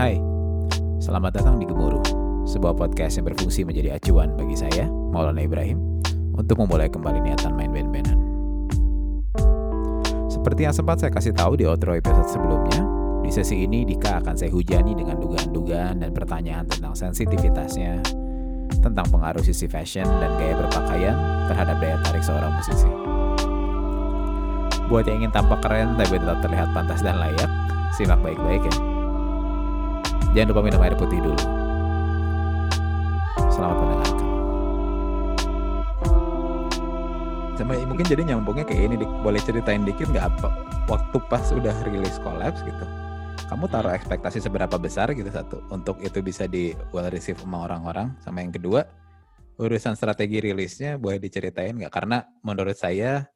Hai, selamat datang di Gemuruh, sebuah podcast yang berfungsi menjadi acuan bagi saya, Maulana Ibrahim, untuk memulai kembali niatan main band-bandan. Seperti yang sempat saya kasih tahu di outro episode sebelumnya, di sesi ini Dika akan saya hujani dengan dugaan-dugaan dan pertanyaan tentang sensitivitasnya, tentang pengaruh sisi fashion dan gaya berpakaian terhadap daya tarik seorang musisi. Buat yang ingin tampak keren tapi tetap terlihat pantas dan layak, simak baik-baik ya. Jangan lupa minum air putih dulu. Selamat mendengarkan. Sama mungkin jadi nyambungnya kayak ini, Dik. boleh ceritain dikit nggak apa waktu pas udah rilis collapse gitu. Kamu taruh ekspektasi seberapa besar gitu satu untuk itu bisa di well receive sama orang-orang. Sama yang kedua, urusan strategi rilisnya boleh diceritain nggak? Karena menurut saya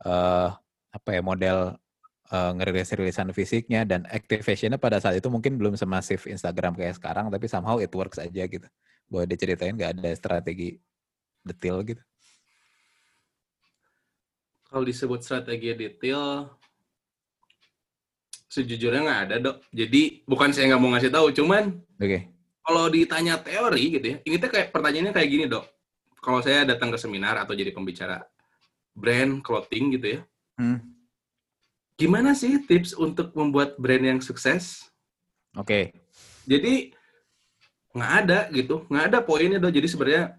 uh, apa ya model uh, ngerilis rilisan fisiknya dan activationnya pada saat itu mungkin belum semasif Instagram kayak sekarang tapi somehow it works aja gitu. Boleh diceritain nggak ada strategi detail gitu? Kalau disebut strategi detail sejujurnya nggak ada dok. Jadi bukan saya nggak mau ngasih tahu cuman oke. okay. kalau ditanya teori gitu ya ini tuh kayak pertanyaannya kayak gini dok. Kalau saya datang ke seminar atau jadi pembicara brand clothing gitu ya hmm gimana sih tips untuk membuat brand yang sukses? Oke. Okay. Jadi nggak ada gitu, nggak ada poinnya tuh. Jadi sebenarnya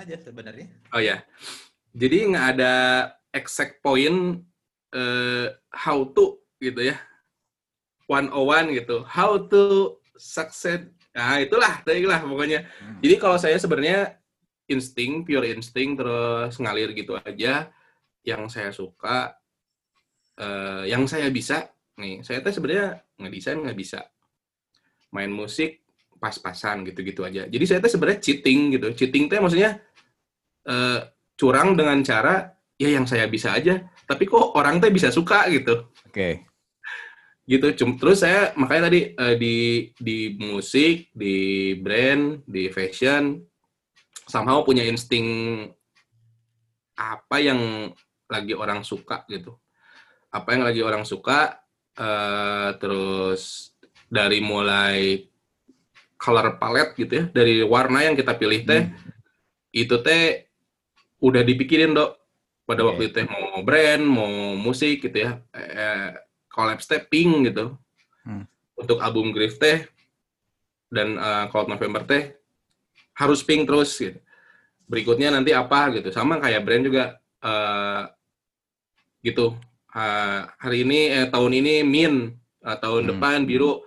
aja sebenarnya. Oh ya, jadi nggak ada exact point uh, how to gitu ya, one on one gitu, how to succeed. Nah itulah, itulah pokoknya. Hmm. Jadi kalau saya sebenarnya insting, pure insting terus ngalir gitu aja. Yang saya suka uh, yang saya bisa nih saya tuh sebenarnya nggak desain nggak bisa. Main musik pas-pasan gitu-gitu aja. Jadi saya tuh sebenarnya cheating gitu. Cheating tuh maksudnya uh, curang dengan cara ya yang saya bisa aja. Tapi kok orang tuh bisa suka gitu. Oke. Okay. gitu terus saya makanya tadi uh, di di musik di brand di fashion somehow punya insting apa yang lagi orang suka gitu apa yang lagi orang suka uh, terus dari mulai color palette gitu ya dari warna yang kita pilih teh hmm. itu teh udah dipikirin dok pada okay. waktu itu mau brand mau musik gitu ya eh, collab teh pink gitu hmm. untuk album Griff teh dan uh, Cloud November teh harus pink terus gitu berikutnya nanti apa gitu sama kayak brand juga uh, gitu uh, hari ini eh, tahun ini min uh, tahun hmm. depan biru.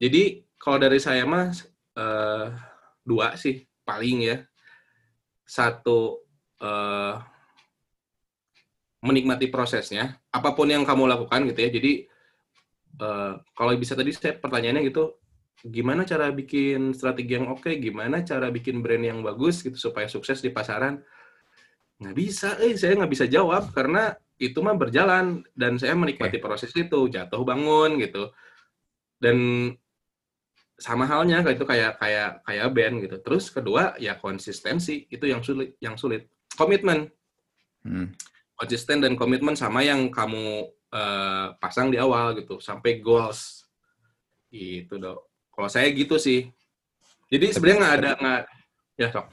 Jadi kalau dari saya mas uh, dua sih paling ya. Satu uh, menikmati prosesnya. Apa pun yang kamu lakukan gitu ya. Jadi uh, kalau bisa tadi saya pertanyaannya gitu gimana cara bikin strategi yang oke? Gimana cara bikin brand yang bagus gitu supaya sukses di pasaran? Nggak bisa eh saya nggak bisa jawab karena itu mah berjalan dan saya menikmati okay. proses itu jatuh bangun gitu. Dan sama halnya kayak itu kayak kayak kayak band gitu. Terus kedua ya konsistensi itu yang sulit yang sulit. Komitmen. Hmm. konsisten dan komitmen sama yang kamu uh, pasang di awal gitu. Sampai goals. Itu dok. Kalau saya gitu sih. Jadi sebenarnya nggak ada nggak ya sok.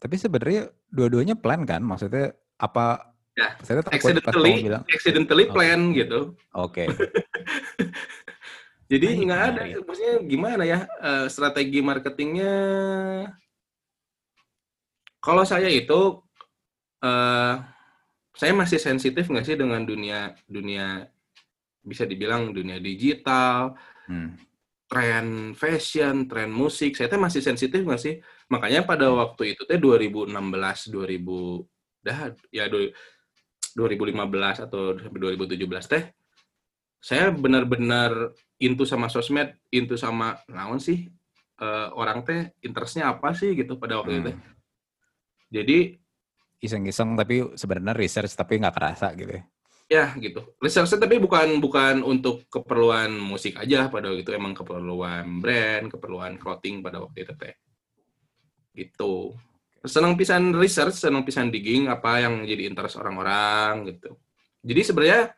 Tapi sebenarnya dua-duanya plan kan? Maksudnya apa Ya, saya accidentally, bilang, accidentally okay. plan gitu. Oke. Okay. Jadi nggak ada, ya. maksudnya gimana ya uh, strategi marketingnya? Kalau saya itu, uh, saya masih sensitif nggak sih dengan dunia dunia bisa dibilang dunia digital, hmm. tren fashion, tren musik. Saya tuh masih sensitif nggak sih? Makanya pada hmm. waktu itu teh 2016, 2000 dah ya 2015 atau 2017 teh saya benar-benar intu sama sosmed, intu sama naon sih uh, orang teh interestnya apa sih gitu pada waktu hmm. itu. Jadi iseng-iseng tapi sebenarnya research tapi nggak kerasa gitu ya. Ya gitu. Researchnya tapi bukan bukan untuk keperluan musik aja pada waktu itu emang keperluan brand, keperluan clothing pada waktu itu teh. Gitu senang pisan research, senang pisan digging apa yang jadi interest orang-orang gitu. Jadi sebenarnya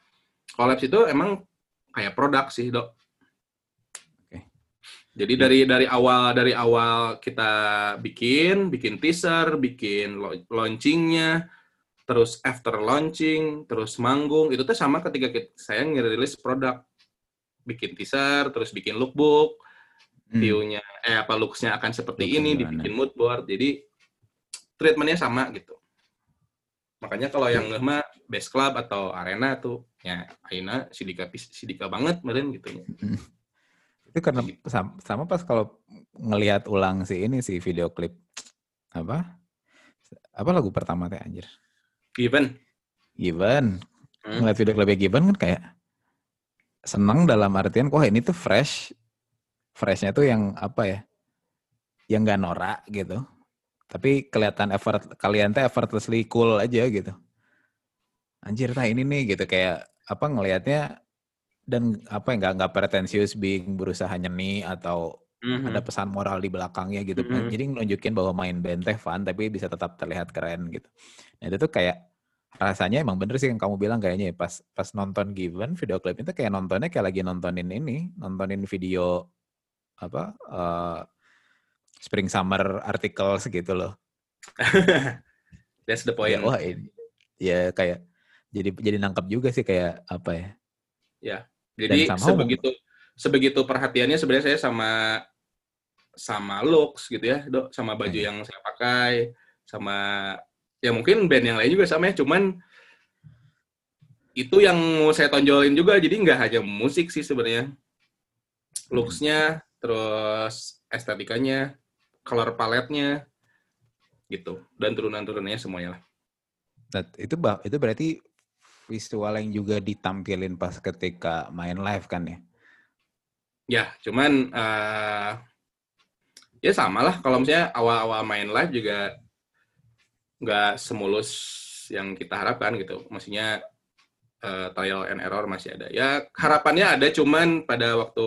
collabs itu emang kayak produk sih, Dok. Jadi dari dari awal dari awal kita bikin, bikin teaser, bikin launchingnya, terus after launching, terus manggung, itu tuh sama ketika kita, saya ngerilis produk, bikin teaser, terus bikin lookbook, Hmm. view-nya, eh apa looks-nya akan seperti Look-nya ini, gimana? dibikin mood board, jadi treatment-nya sama gitu. Makanya kalau yang ngeh mah base club atau arena tuh, ya Aina sidika sidika banget meren gitu. Itu karena sama, sama pas kalau ngelihat ulang si ini si video klip apa? Apa lagu pertama teh anjir? Given. Given. Hmm. Ngeliat video klipnya Given kan kayak seneng dalam artian wah ini tuh fresh. Freshnya tuh yang apa ya? Yang gak norak gitu. Tapi kelihatan effort kalian tuh effortlessly cool aja gitu. Anjir nah ini nih gitu kayak apa ngelihatnya dan apa ya nggak nggak pretensius being berusaha nyeni atau Mhm. ada pesan moral di belakangnya gitu. Mhm. Jadi nunjukin bahwa main band teh fun tapi bisa tetap terlihat keren gitu. Nah itu tuh kayak rasanya emang bener sih yang kamu bilang kayaknya ya, pas pas nonton Given video klip itu kayak nontonnya kayak lagi nontonin ini, nontonin video apa eh, Spring Summer articles gitu loh. That's the Ya, point. wah ini ya kayak jadi jadi nangkep juga sih kayak apa ya? Jadi dan somehow- sebegitu sebegitu perhatiannya sebenarnya saya sama sama looks gitu ya, Dok, sama baju Hmm. yang saya pakai, sama ya mungkin band yang lain juga sama ya, cuman itu yang mau saya tonjolin juga, jadi nggak hanya musik sih sebenarnya. Looks-nya, terus estetikanya, color palette-nya, gitu. Dan turunan-turunannya semuanya lah. Nah, itu itu berarti visual yang juga ditampilin pas ketika main live kan ya? Ya, cuman eh ya sama lah. Kalau misalnya awal-awal main live juga nggak semulus yang kita harapkan gitu. Maksudnya eh, trial and error masih ada. Ya harapannya ada, cuman pada waktu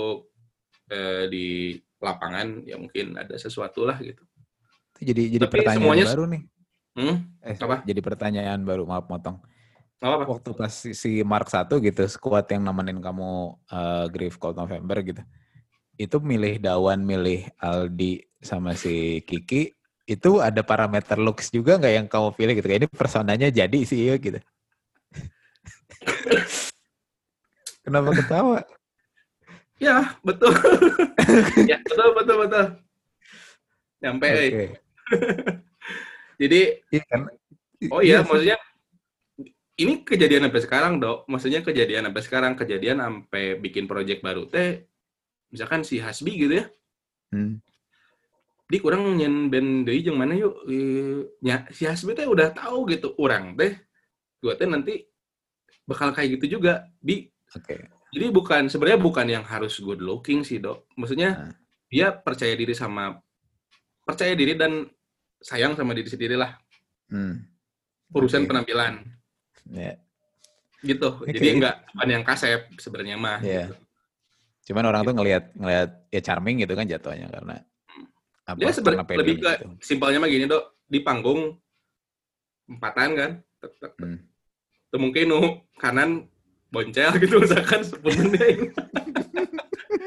eh, di lapangan ya mungkin ada sesuatu lah gitu. Itu jadi jadi Tapi pertanyaan semuanya- baru nih. Hmm, Eh, Apa? Jadi pertanyaan baru, maaf motong. apa-apa. Waktu pas si, Mark 1 gitu, squad yang nemenin kamu eh, Grief Cold November gitu. Itu milih Dawan, milih Aldi sama si Kiki, itu ada parameter looks juga nggak yang kamu pilih gitu? Kayak ini personanya jadi sih iya gitu. Kenapa ketawa? Ya, betul. ya, betul, betul, betul. Nyampe, eh. Jadi Iya kan? Oh iya, sih. maksudnya ini kejadian sampai sekarang, Dok. Maksudnya kejadian sampai sekarang, kejadian sampai bikin project baru teh. Misalkan si Hasbi gitu ya. Hmm. Di kurang nyen band deui jeung mana yuk. Nya si Hasbi teh udah tahu gitu orang teh gua teh nanti bakal kayak gitu juga. Di Oke. Jadi bukan sebenarnya bukan yang harus good looking sih, Dok. Maksudnya Nah. dia percaya diri sama percaya diri dan sayang sama diri sendiri lah. Hmm. Urusan Oke. penampilan. Ya. gitu Oke. jadi nggak bukan yang kasep sebenarnya mah Iya. gitu. Cuman orang tuh ngelihat ngelihat ya charming gitu kan jatuhnya karena apa? ya sebenarnya lebih ke gitu. simpelnya mah gini dok di panggung empatan kan Tek, tek, tek. Hmm. Mungkin nu kanan boncel gitu misalkan deh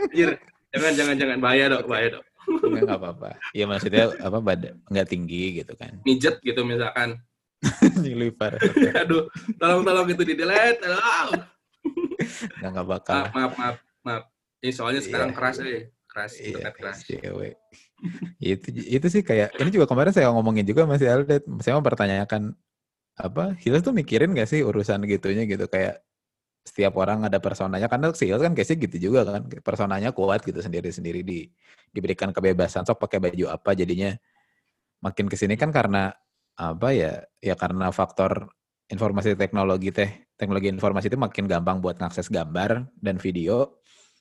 Anjir, jangan jangan jangan bahaya dok bahaya dok nggak apa-apa. Iya maksudnya apa badan nggak tinggi gitu kan. mijet gitu misalkan Nyelipar. aduh tolong tolong itu di delete aduh. Nggak nggak bakal. maaf maaf maaf maaf ini soalnya sekarang Iya. keras eh keras Iya, internet keras cewek. itu itu sih kayak ini juga kemarin saya ngomongin juga masih Aldet. Saya mempertanyakan apa Hills tuh mikirin gak sih urusan gitunya gitu kayak setiap orang ada personanya karena Hills kan kayaknya gitu juga kan personanya kuat gitu sendiri-sendiri di diberikan kebebasan sok pakai baju apa jadinya makin ke sini kan karena apa ya ya karena faktor informasi teknologi teh teknologi informasi itu makin gampang buat ngakses gambar dan video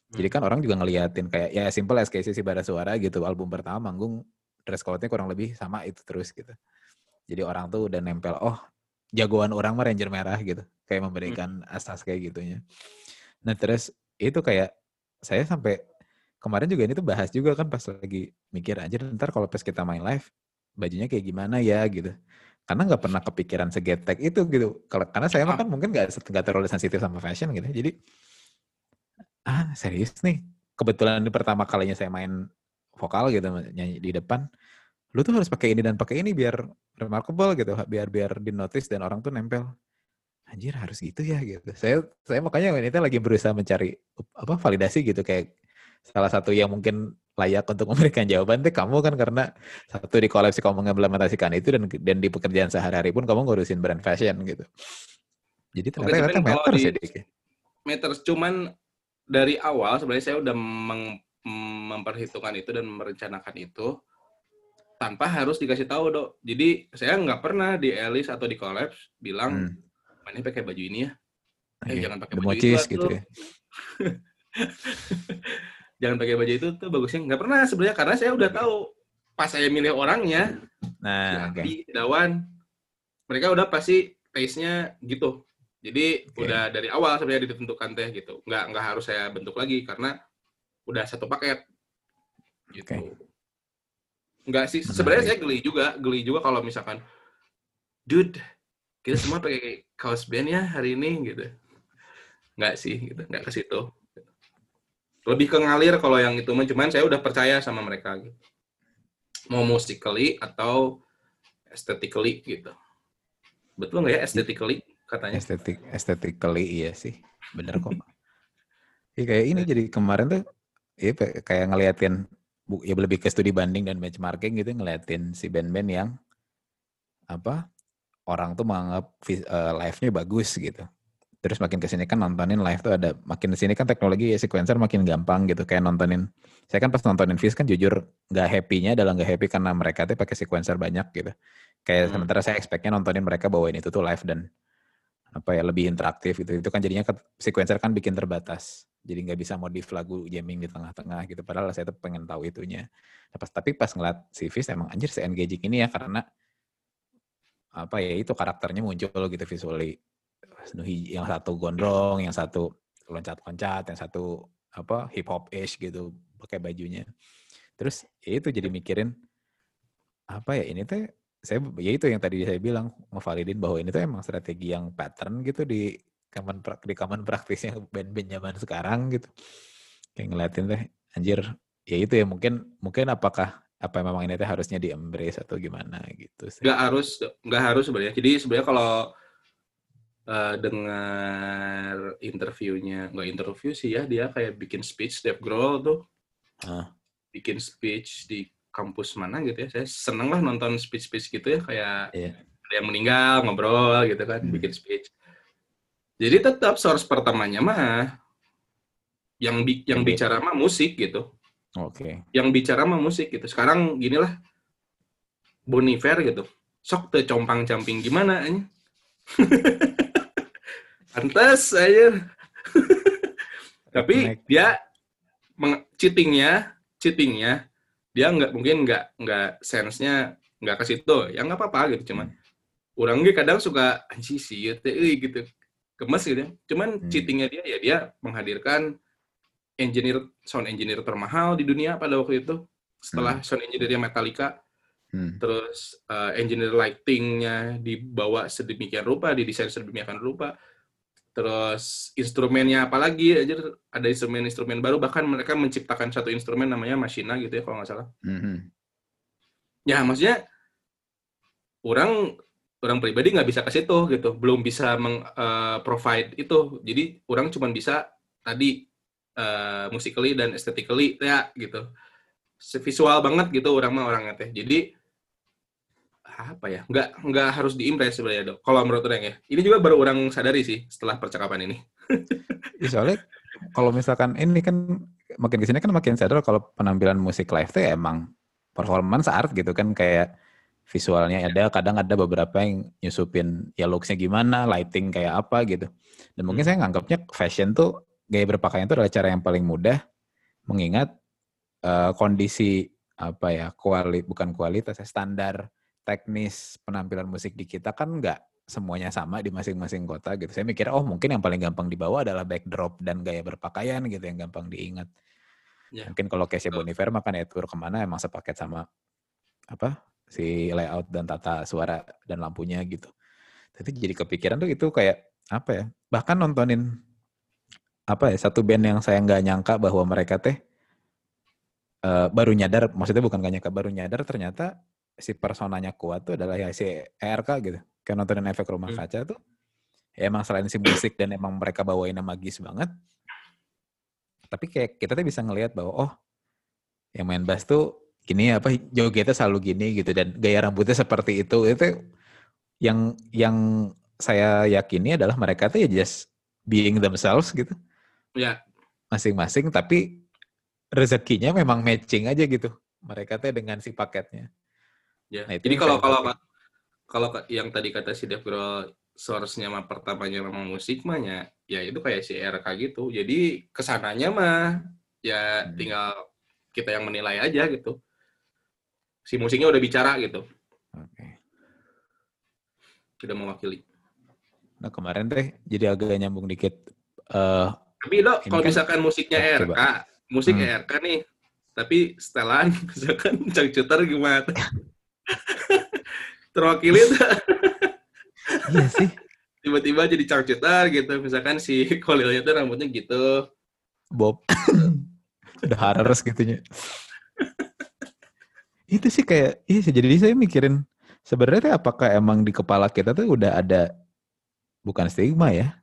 jadi kan orang juga ngeliatin kayak ya simple as kayak si Bara Suara gitu album pertama manggung dress code-nya kurang lebih sama itu terus gitu. Jadi orang tuh udah nempel oh jagoan orang mah Ranger merah gitu. Kayak memberikan asas kayak gitunya. Nah terus itu kayak saya sampai kemarin juga ini tuh bahas juga kan pas lagi mikir aja ntar kalau pas kita main live bajunya kayak gimana ya gitu. Karena nggak pernah kepikiran segetek itu gitu. Kalau karena saya mah kan mungkin nggak nggak terlalu sensitif sama fashion gitu. Jadi ah serius nih kebetulan ini pertama kalinya saya main vokal gitu nyanyi di depan lu tuh harus pakai ini dan pakai ini biar remarkable gitu biar biar di notice dan orang tuh nempel anjir harus gitu ya gitu saya saya makanya ini lagi berusaha mencari apa validasi gitu kayak salah satu yang mungkin layak untuk memberikan jawaban tuh kamu kan karena satu di koleksi kamu mengimplementasikan itu dan dan di pekerjaan sehari-hari pun kamu ngurusin brand fashion gitu jadi ternyata Oke, meter sih meter cuman dari awal sebenarnya saya udah meng, memperhitungkan itu dan merencanakan itu tanpa harus dikasih tahu dok. Jadi saya nggak pernah di Elis atau di Collapse bilang hmm. Mana pakai baju ini ya. Eh okay. jangan pakai baju itu gitu ya. jangan pakai baju itu tuh bagusnya nggak pernah sebenarnya karena saya udah tahu pas saya milih orangnya. Nah, okay. Dawan mereka udah pasti taste-nya gitu. Jadi okay. udah dari awal sebenarnya ditentukan teh gitu. Nggak nggak harus saya bentuk lagi karena udah satu paket. Gitu. Okay Enggak sih, sebenarnya saya geli juga, geli juga kalau misalkan, dude, kita semua pakai kaos band ya hari ini gitu. Enggak sih, gitu, enggak ke situ. Lebih ke ngalir kalau yang itu, cuman saya udah percaya sama mereka gitu. Mau musically atau aesthetically gitu. Betul nggak ya aesthetically katanya? Estetik, aesthetically iya sih, bener kok. Iya kayak ini jadi kemarin tuh, iya kayak ngeliatin ya lebih ke studi banding dan benchmarking gitu ngeliatin si band-band yang apa orang tuh menganggap uh, live-nya bagus gitu. Terus makin ke sini kan nontonin live tuh ada makin ke sini kan teknologi ya sequencer makin gampang gitu kayak nontonin. Saya kan pas nontonin Fizz kan jujur nggak happy-nya adalah nggak happy karena mereka tuh pakai sequencer banyak gitu. Kayak hmm. sementara saya expect-nya nontonin mereka bawain itu tuh live dan apa ya lebih interaktif gitu. Itu kan jadinya sequencer kan bikin terbatas. Jadi nggak bisa modif lagu jamming di tengah-tengah gitu. Padahal saya tuh pengen tahu itunya. Nah, pas, tapi pas ngeliat si Fizz emang anjir se engaging ini ya karena apa ya itu karakternya muncul gitu visually. Yang satu gondrong, yang satu loncat-loncat, yang satu apa hip hop ish gitu pakai bajunya. Terus ya itu jadi mikirin apa ya ini tuh saya ya itu yang tadi saya bilang ngevalidin bahwa ini tuh emang strategi yang pattern gitu di common di common praktisnya band-band zaman sekarang gitu kayak ngeliatin teh anjir ya itu ya mungkin mungkin apakah apa memang ini teh harusnya di embrace atau gimana gitu sih. nggak harus nggak harus sebenarnya jadi sebenarnya kalau uh, dengar interviewnya nggak interview sih ya dia kayak bikin speech Dave Grohl tuh huh? bikin speech di kampus mana gitu ya saya seneng lah nonton speech speech gitu ya kayak yeah. ada yang meninggal ngobrol gitu kan hmm. bikin speech jadi tetap source pertamanya mah yang bi yang okay. bicara mah musik gitu. Oke. Okay. Yang bicara mah musik gitu. Sekarang ginilah Boniver gitu. Sok tuh compang camping gimana aja. Pantes aja. Tapi dia cheatingnya, cheatingnya dia nggak mungkin nggak nggak sense-nya nggak ke situ. Ya nggak apa-apa gitu cuman. Orang kadang suka anjing sih gitu gemes gitu ya. Cuman hmm. cheatingnya dia ya dia menghadirkan engineer sound engineer termahal di dunia pada waktu itu setelah hmm. sound engineer Metallica. Hmm. Terus uh, engineer lightingnya dibawa sedemikian rupa, didesain sedemikian rupa. Terus instrumennya apalagi aja ada instrumen-instrumen baru bahkan mereka menciptakan satu instrumen namanya Machina gitu ya kalau nggak salah. Hmm. Ya maksudnya orang orang pribadi nggak bisa ke situ gitu, belum bisa meng, uh, provide itu. Jadi orang cuma bisa tadi uh, musically dan aesthetically ya gitu. Visual banget gitu orang mah orangnya teh. Jadi apa ya nggak nggak harus diimpress sebenarnya dok kalau menurut orang ya ini juga baru orang sadari sih setelah percakapan ini ya, soalnya kalau misalkan ini kan makin ke sini kan makin sadar kalau penampilan musik live tuh ya emang performance art gitu kan kayak visualnya ada kadang ada beberapa yang nyusupin ya looksnya gimana lighting kayak apa gitu dan mungkin hmm. saya nganggapnya fashion tuh gaya berpakaian itu adalah cara yang paling mudah mengingat uh, kondisi apa ya kuali bukan kualitas ya, standar teknis penampilan musik di kita kan nggak semuanya sama di masing-masing kota gitu saya mikir oh mungkin yang paling gampang dibawa adalah backdrop dan gaya berpakaian gitu yang gampang diingat ya. mungkin kalau Casey Boniver makan ya tour ke mana emang sepaket sama apa si layout dan tata suara dan lampunya gitu. Tapi jadi kepikiran tuh itu kayak apa ya? Bahkan nontonin apa ya satu band yang saya nggak nyangka bahwa mereka teh uh, baru nyadar, maksudnya bukan gak nyangka, baru nyadar ternyata si personanya kuat tuh adalah ya si ERK gitu. Kayak nontonin efek rumah hmm. kaca tuh, ya emang selain si musik dan emang mereka bawain magis banget, tapi kayak kita tuh bisa ngelihat bahwa oh yang main bass tuh gini apa jogetnya selalu gini gitu dan gaya rambutnya seperti itu itu yang yang saya yakini adalah mereka tuh ya just being themselves gitu ya masing-masing tapi rezekinya memang matching aja gitu mereka tuh dengan si paketnya ya nah, jadi kalau kalau kalau yang tadi kata si Devro source-nya mah pertamanya memang musik mah ya, ya itu kayak si RK gitu. Jadi ke sananya mah ya hmm. tinggal kita yang menilai aja gitu. Si musiknya udah bicara gitu. Oke. Okay. Sudah mewakili. Nah kemarin teh jadi agak nyambung dikit. Uh, tapi lo kalau kan, misalkan musiknya oh, RK, coba. musik hmm. RK nih, tapi setelan misalkan cangcuter gimana? Terwakili tuh iya sih. Tiba-tiba jadi cangcuter gitu. Misalkan si Kolilnya tuh rambutnya gitu. Bob. Udah harus gitunya. itu sih kayak, iya sih. Jadi saya mikirin, sebenarnya apakah emang di kepala kita tuh udah ada, bukan stigma ya,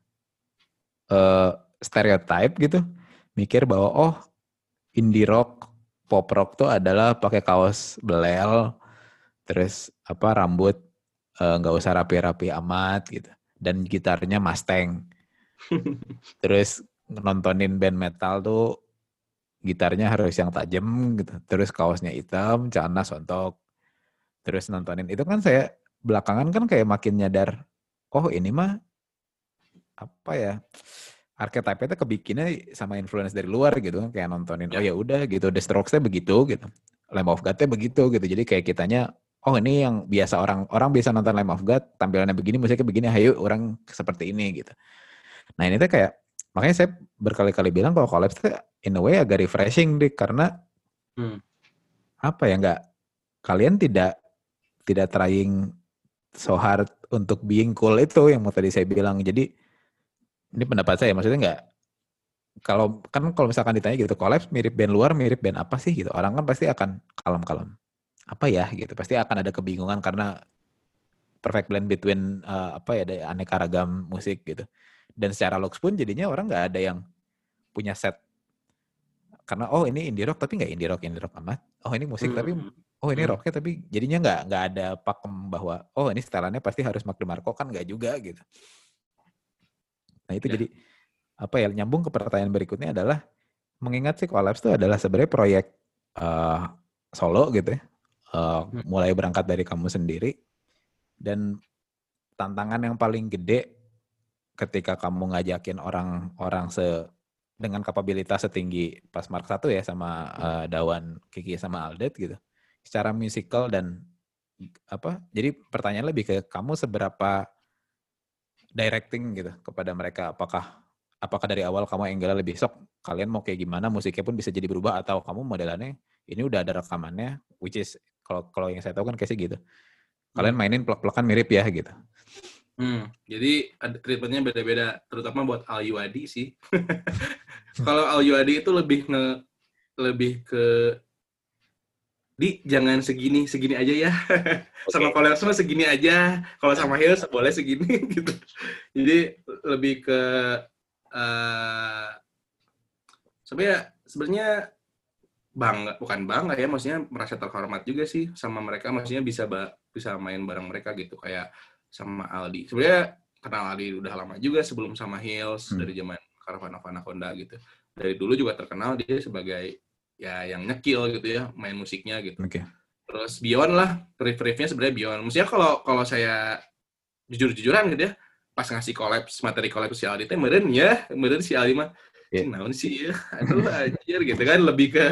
uh, stereotype gitu. Mikir bahwa, oh indie rock, pop rock tuh adalah pakai kaos belel, terus apa rambut Eh, nggak uh, usah rapi-rapi amat gitu. Dan gitarnya Mustang. Terus nontonin band metal tuh gitarnya harus yang tajam gitu. Terus kaosnya hitam celana sontok. Terus nontonin. Itu kan saya belakangan kan kayak makin nyadar oh ini mah apa ya archetype itu kebikinnya sama influence dari luar gitu kan kayak nontonin oh ya. oh ya udah gitu. The Strokes-nya begitu gitu. Lamb of God-nya begitu gitu. Jadi kayak kitanya oh ini yang biasa orang orang biasa nonton Lamb of God tampilannya begini musiknya begini ayo orang seperti ini gitu. Nah ini tuh kayak makanya saya berkali-kali bilang kalau collapse tuh in a way agak refreshing deh karena hmm. apa ya nggak kalian tidak tidak trying so hard untuk being cool itu yang mau tadi saya bilang. Jadi ini pendapat saya maksudnya nggak kalau kan kalau misalkan ditanya gitu collapse mirip band luar mirip band apa sih gitu orang kan pasti akan kalem-kalem apa ya gitu pasti akan ada kebingungan karena perfect blend between uh, apa ya ada aneka ragam musik gitu dan secara looks pun jadinya orang nggak ada yang punya set karena oh ini indie rock tapi nggak indie rock indie rock amat oh ini musik hmm. tapi oh ini hmm. rocknya tapi jadinya nggak nggak ada pakem bahwa oh ini setelannya pasti harus Mark DeMarco kan nggak juga gitu nah itu ya. jadi apa ya nyambung ke pertanyaan berikutnya adalah mengingat sih Collapse itu adalah sebenarnya proyek uh, solo gitu ya uh, mulai berangkat dari kamu sendiri dan tantangan yang paling gede ketika kamu ngajakin orang-orang se dengan kapabilitas setinggi pas Mark satu ya sama uh, Dawan Kiki sama Aldet gitu secara musikal dan apa jadi pertanyaan lebih ke kamu seberapa directing gitu kepada mereka apakah apakah dari awal kamu Enggala lebih sok kalian mau kayak gimana musiknya pun bisa jadi berubah atau kamu modelannya ini udah ada rekamannya which is kalau kalau yang saya tahu kan kayak gitu. Kalian hmm. mainin plek-plekan mirip ya gitu. Hmm, jadi treatmentnya beda-beda, terutama buat Al Yuadi sih. kalau Al Yuadi itu lebih nge, lebih ke di jangan segini segini aja ya. Okay. sama kalau semua segini aja. Kalau sama Hills boleh segini gitu. Jadi lebih ke uh, sebenarnya sebenarnya bangga bukan bangga ya maksudnya merasa terhormat juga sih sama mereka. Maksudnya bisa ba bisa main bareng mereka gitu kayak sama Aldi. Sebenarnya kenal Aldi udah lama juga sebelum sama Hills hmm. dari zaman Caravan of Anaconda gitu. Dari dulu juga terkenal dia sebagai ya yang nyekil gitu ya main musiknya gitu. Okay. terus Beyond lah riff-riffnya sebenarnya Beyond. Maksudnya kalau kalau saya jujur-jujuran gitu ya pas ngasih kolaps materi kolaps si Aldi teh meren ya meren si Aldi mah yeah. naon sih ya? Aduh anjir gitu kan lebih ke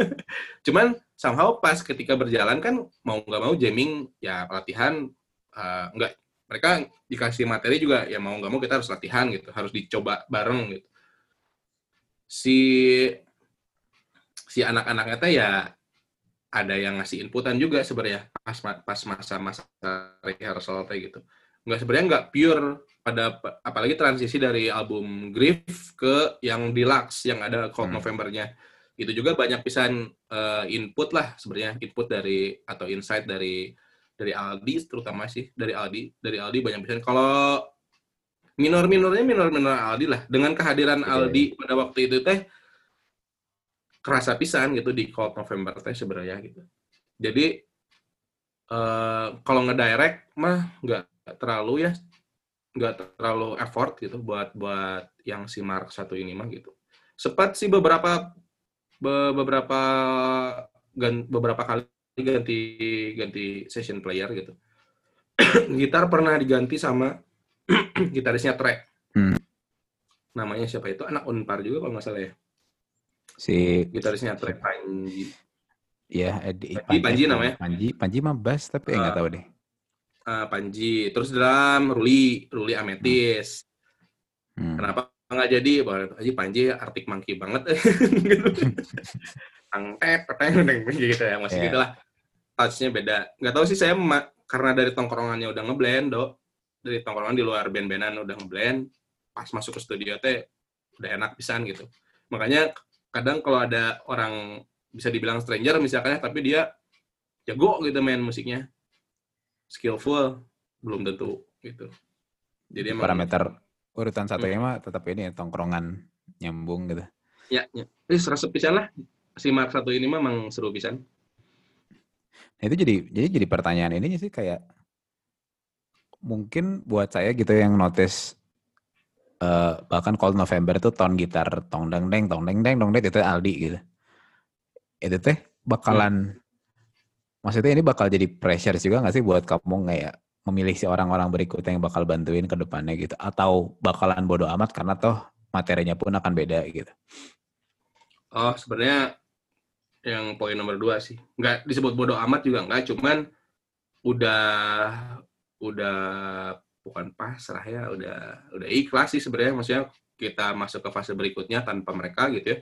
cuman somehow pas ketika berjalan kan mau nggak mau jamming ya latihan uh, nggak. Mereka dikasih materi juga ya mau nggak mau kita harus latihan gitu harus dicoba bareng gitu. Si si anak-anaknya teh ya ada yang ngasih inputan juga sebenarnya pas pas masa-masa rehearsal teh gitu nggak sebenarnya nggak pure pada apalagi transisi dari album Grief ke yang deluxe yang ada Cold hmm. Novembernya itu juga banyak pisan uh, input lah sebenarnya input dari atau insight dari dari Aldi terutama sih dari Aldi dari Aldi banyak pisan kalau minor-minornya minor-minor Aldi lah dengan kehadiran okay. Aldi pada waktu itu teh kerasa pisan gitu di Cold November teh sebenarnya gitu jadi uh, kalau ngedirect mah nggak terlalu ya nggak terlalu effort gitu buat buat yang si Mark satu ini mah gitu sempat sih beberapa beberapa beberapa kali ganti ganti session player gitu. Gitar pernah diganti sama gitarisnya track. Hmm. Namanya siapa itu? Anak Unpar juga kalau nggak salah ya. Si gitarisnya track Panji. Iya, Edi Panji, Panji namanya. Panji, Panji mah bass tapi uh, nggak tahu deh. Uh, Panji, terus dalam Ruli, Ruli Ametis. Hmm. Kenapa nggak jadi aja Panji artik monkey banget gitu angket peteng gitu ya masih yeah. gitulah touchnya beda nggak tahu sih saya karena dari tongkrongannya udah ngeblend dok dari tongkrongan di luar band-bandan udah ngeblend pas masuk ke studio teh udah enak pisan gitu makanya kadang kalau ada orang bisa dibilang stranger misalkan tapi dia jago gitu main musiknya skillful belum tentu gitu jadi parameter urutan satu hmm. mah tetap ini ya, tongkrongan nyambung gitu. Ya, ya. Eh, serasa pisan lah. Si Mark satu ini mah memang seru pisan. Nah itu jadi jadi jadi pertanyaan ini sih kayak mungkin buat saya gitu yang notice uh, bahkan Cold November tuh tone gitar tong deng deng tong deng deng dong deng itu Aldi gitu. Itu teh bakalan hmm. maksudnya ini bakal jadi pressure juga gak sih buat kamu kayak memilih si orang-orang berikutnya yang bakal bantuin ke depannya gitu atau bakalan bodoh amat karena toh materinya pun akan beda gitu. Oh, sebenarnya yang poin nomor dua sih. Nggak disebut bodoh amat juga nggak, cuman udah udah bukan pasrah ya, udah udah ikhlas sih sebenarnya maksudnya kita masuk ke fase berikutnya tanpa mereka gitu ya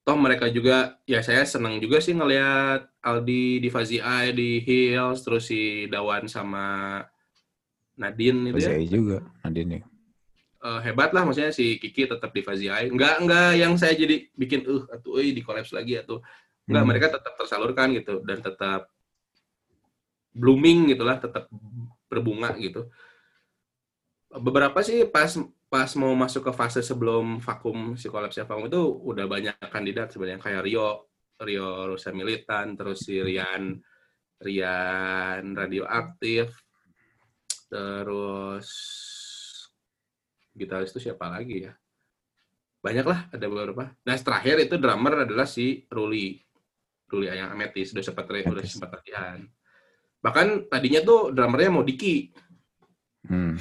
toh mereka juga ya saya senang juga sih ngelihat Aldi di Fazi I di Hills terus si Dawan sama Nadine itu ya. juga Nadine ya. Uh, hebat lah maksudnya si Kiki tetap di Fazi I. Enggak enggak yang saya jadi bikin uh atau eh di kolaps lagi atau enggak hmm. mereka tetap tersalurkan gitu dan tetap blooming gitulah, tetap berbunga gitu. Beberapa sih pas pas mau masuk ke fase sebelum vakum si kolapsnya vakum itu udah banyak kandidat sebenarnya. Kayak Rio Rio Rosa Militan terus si Rian Rian radioaktif terus gitaris itu siapa lagi ya? Banyak lah ada beberapa. Nah terakhir itu drummer adalah si Ruli. Ruli Ayang Ametis sudah sempat udah sempat latihan. Bahkan tadinya tuh drummernya mau Diki. Hmm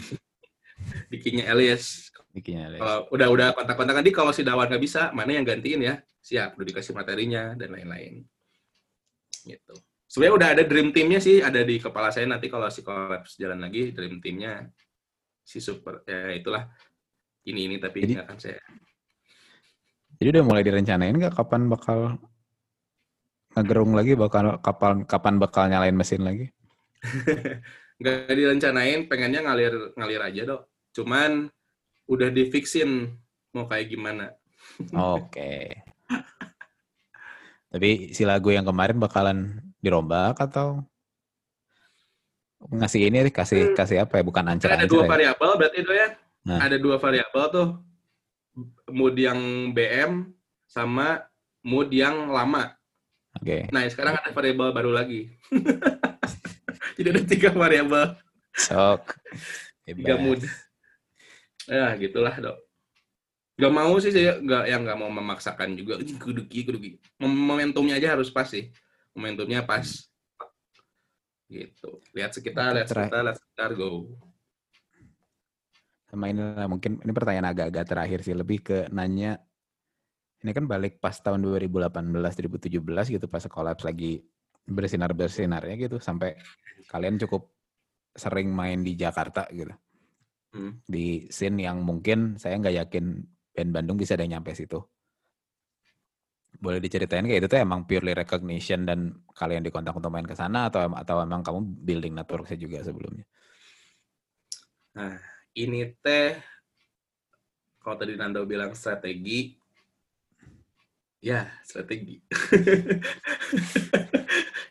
Dikinya Elias. Dikinya Elias. Uh, udah udah kontak-kontakan di kalau si Dawan nggak bisa, mana yang gantiin ya? Siap, udah dikasih materinya dan lain-lain. Gitu. Sebenarnya udah ada dream teamnya sih, ada di kepala saya nanti kalau si Collapse jalan lagi, dream teamnya si super ya itulah ini ini tapi jadi, akan saya. Jadi udah mulai direncanain nggak kapan bakal ngegerung lagi bakal kapan kapan bakal nyalain mesin lagi? nggak direncanain pengennya ngalir ngalir aja dok cuman udah difixin mau kayak gimana oke okay. tapi si lagu yang kemarin bakalan dirombak atau ngasih ini kasih hmm. kasih apa ya bukan ancer ada dua ya? variabel berarti itu ya nah. ada dua variabel tuh mood yang BM sama mood yang lama oke okay. nah sekarang ada variabel baru lagi Jadi ada tiga variabel. Sok. Tiga mood. Ya, gitulah, Dok. Gak mau sih saya gak yang gak mau memaksakan juga. Kuduki, kuduki. Momentumnya aja harus pas sih. Momentumnya pas. Gitu. Lihat sekitar, lihat sekitar, lihat sekitar, go. Sama ini mungkin ini pertanyaan agak-agak terakhir sih. Lebih ke nanya, ini kan balik pas tahun 2018-2017 gitu pas sekolah lagi bersinar-bersinarnya gitu sampai kalian cukup sering main di Jakarta gitu. Hmm. Di scene yang mungkin saya nggak yakin band Bandung bisa ada nyampe situ. Boleh diceritain kayak itu tuh emang purely recognition dan kalian dikontak untuk main ke sana atau atau emang kamu building network saya juga sebelumnya? Nah, ini teh kalau tadi Nando bilang strategi Ya, strategi.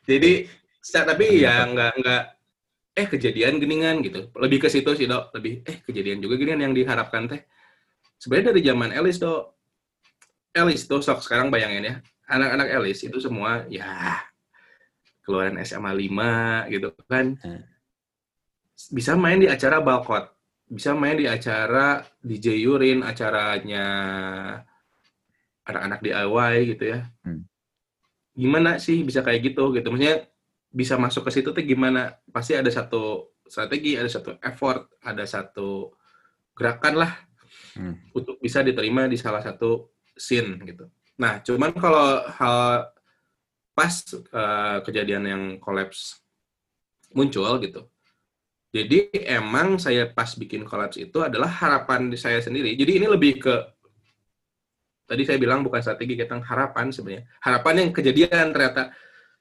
Jadi, tapi ya nggak nggak eh kejadian geningan gitu. Lebih ke situ sih dok. Lebih eh kejadian juga geningan yang diharapkan teh. Sebenarnya dari zaman Elis dok. Elis tuh sok sekarang bayangin ya. Anak-anak Elis itu semua ya keluaran SMA 5 gitu kan. Hmm. Bisa main di acara balkot. Bisa main di acara DJ Yurin, acaranya anak-anak DIY gitu ya. Hmm. Gimana sih bisa kayak gitu gitu? Maksudnya bisa masuk ke situ tuh gimana? Pasti ada satu strategi, ada satu effort, ada satu gerakan lah hmm. untuk bisa diterima di salah satu scene gitu. Nah, cuman kalau hal pas uh, kejadian yang kolaps muncul gitu. Jadi emang saya pas bikin kolaps itu adalah harapan di saya sendiri. Jadi ini lebih ke tadi saya bilang bukan strategi kita harapan sebenarnya harapan yang kejadian ternyata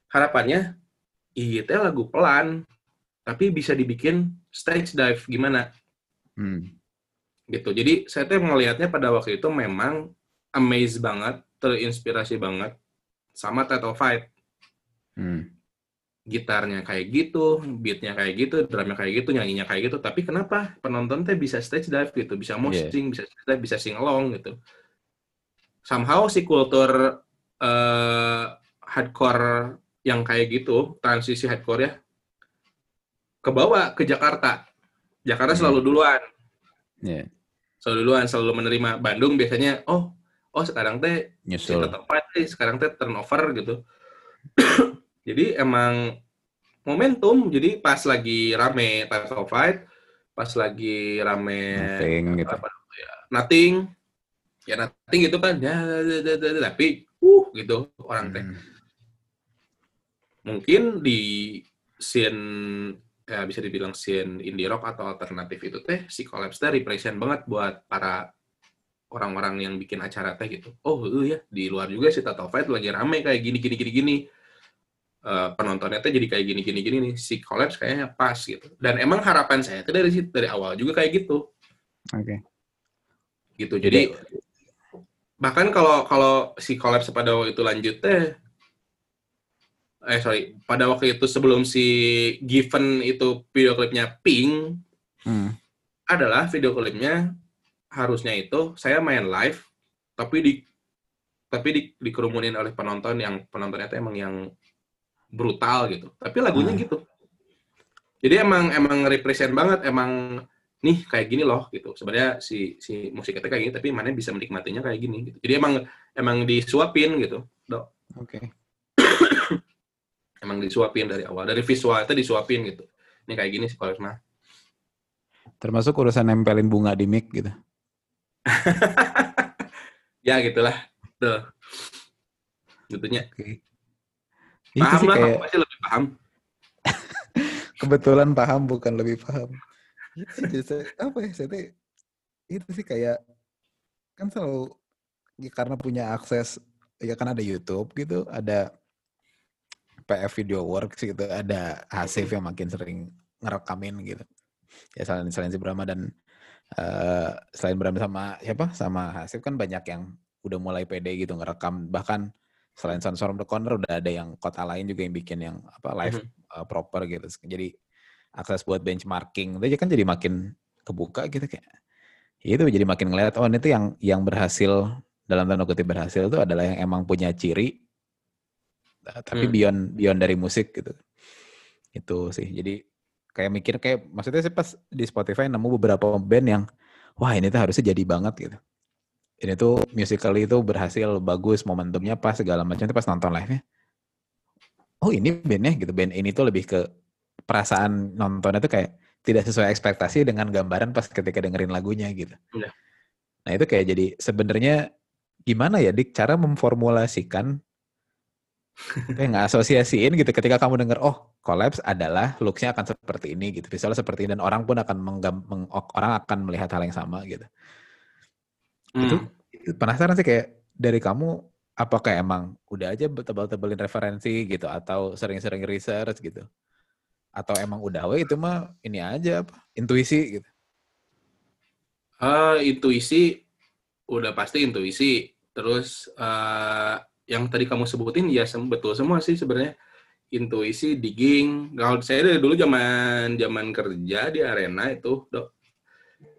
harapannya iya lagu pelan tapi bisa dibikin stage dive gimana hmm. gitu jadi saya tuh melihatnya pada waktu itu memang amazed banget terinspirasi banget sama Title Fight hmm. gitarnya kayak gitu beatnya kayak gitu drumnya kayak gitu nyanyinya kayak gitu tapi kenapa penonton teh bisa stage dive gitu bisa moshing yeah. bisa dive, bisa sing along gitu somehow si kultur uh, hardcore yang kayak gitu, transisi hardcore ya, kebawa ke Jakarta. Jakarta hmm. selalu duluan. Yeah. Selalu duluan, selalu menerima. Bandung biasanya, oh, oh sekarang teh nyusul. Tempat, eh, sekarang teh turnover gitu. jadi emang momentum. Jadi pas lagi rame Title Fight, pas lagi rame nothing, gitu. apa, ya, nothing ya nothing gitu kan ya, tapi uh gitu orang teh hmm. Mungkin di scene ya bisa dibilang scene indie rock atau alternatif itu teh si Collapse teh represent banget buat para orang-orang yang bikin acara teh gitu. Oh iya ya di luar juga si Tato Fight lagi rame kayak gini gini gini gini. Uh, penontonnya teh jadi kayak gini gini gini nih si Collapse kayaknya pas gitu. Dan emang harapan saya itu dari situ dari awal juga kayak gitu. Oke. Okay. gitu jadi bahkan kalau kalau si kolaps pada waktu itu lanjut teh eh sorry pada waktu itu sebelum si Given itu video klipnya Pink hmm. adalah video klipnya harusnya itu saya main live tapi di tapi di, dikerumunin oleh penonton yang penontonnya itu emang yang brutal gitu tapi lagunya hmm. gitu jadi emang emang represent banget emang nih kayak gini loh gitu sebenarnya si si musik itu kayak gini tapi mana bisa menikmatinya kayak gini gitu jadi emang emang disuapin gitu dok oke okay. Emang disuapin dari awal. Dari visual itu disuapin gitu. Ini kayak gini sih kalau mah termasuk urusan nempelin bunga di mic gitu. Ya gitulah. Tuh gitunya. Okay. paham lah kayak... pasti lebih paham. Kebetulan paham bukan lebih paham. Itu sih apa ya saya itu sih kayak kan selalu ya karena punya akses ya kan ada YouTube gitu ada PF Video Works gitu ada Hasif yang makin sering ngerekamin gitu. Ya selain selain si Brahma dan uh, selain Brahma sama siapa? Sama Hasif kan banyak yang udah mulai pede gitu ngerekam. Bahkan selain from the Corner udah ada yang kota lain juga yang bikin yang apa live mm -hmm. uh, proper gitu. Jadi akses buat benchmarking itu kan jadi makin kebuka gitu kayak ya itu jadi makin ngeliat oh ini tuh yang yang berhasil dalam tanda kutip berhasil itu adalah yang emang punya ciri tapi hmm. beyond beyond dari musik gitu itu sih jadi kayak mikir kayak maksudnya sih pas di Spotify nemu beberapa band yang wah ini tuh harusnya jadi banget gitu ini tuh musically itu berhasil bagus momentumnya pas segala macam itu pas nonton live nya oh ini bandnya gitu band ini tuh lebih ke perasaan nontonnya tuh kayak tidak sesuai ekspektasi dengan gambaran pas ketika dengerin lagunya gitu. Ya. Nah itu kayak jadi sebenarnya gimana ya dik cara memformulasikan kayak nggak asosiasiin gitu. Ketika kamu denger oh collapse adalah looksnya akan seperti ini gitu. Visualnya seperti ini dan orang pun akan menggam, meng, orang akan melihat hal yang sama gitu. Hmm. itu, itu penasaran sih kayak dari kamu apakah emang udah aja tebal-tebalin referensi gitu atau sering-sering research gitu? Atau emang udah we itu mah ini aja apa? Intuisi gitu. Uh, intuisi udah pasti intuisi. Terus uh, yang tadi kamu sebutin ya betul semua sih sebenarnya. Intuisi digging. Kalau saya dari dulu zaman zaman kerja di arena itu dok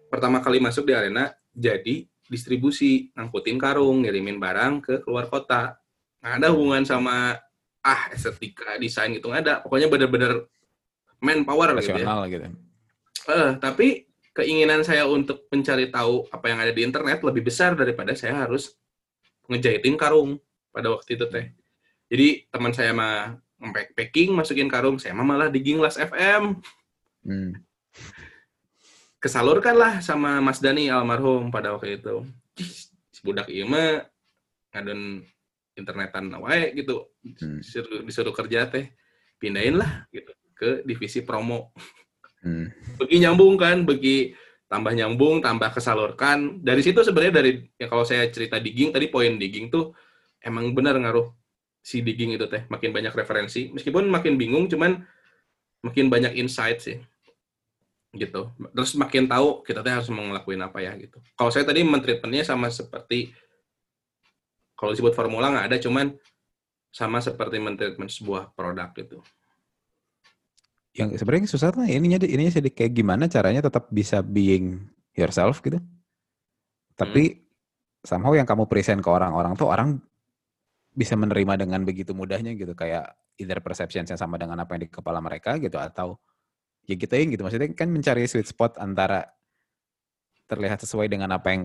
pertama kali masuk di arena jadi distribusi ngangkutin karung ngirimin barang ke keluar kota. Nggak ada hubungan sama ah estetika desain gitu nggak ada. Pokoknya benar-benar manpower gitu ya. Gitu. Uh, tapi keinginan saya untuk mencari tahu apa yang ada di internet lebih besar daripada saya harus ngejahitin karung pada waktu itu teh jadi teman saya mah packing masukin karung saya mah malah digging las FM hmm. kesalurkan lah sama Mas Dani almarhum pada waktu itu si budak iya mah ngadon internetan wae gitu hmm. disuruh, disuruh kerja teh pindahin lah gitu ke divisi promo hmm. bagi nyambung kan bagi tambah nyambung tambah kesalurkan dari situ sebenarnya dari ya kalau saya cerita digging tadi poin digging tuh emang benar ngaruh si digging itu teh makin banyak referensi meskipun makin bingung cuman makin banyak insight sih gitu terus makin tahu kita teh harus ngelakuin apa ya gitu kalau saya tadi mentreatmentnya sama seperti kalau disebut formula nggak ada, cuman sama seperti mentreatment sebuah produk gitu. Yang sebenarnya susah tuh ininya ininya jadi kayak gimana caranya tetap bisa being yourself gitu. Tapi hmm. somehow yang kamu present ke orang-orang tuh orang bisa menerima dengan begitu mudahnya gitu kayak either perception yang sama dengan apa yang di kepala mereka gitu atau ya gitu ya gitu. Maksudnya kan mencari sweet spot antara terlihat sesuai dengan apa yang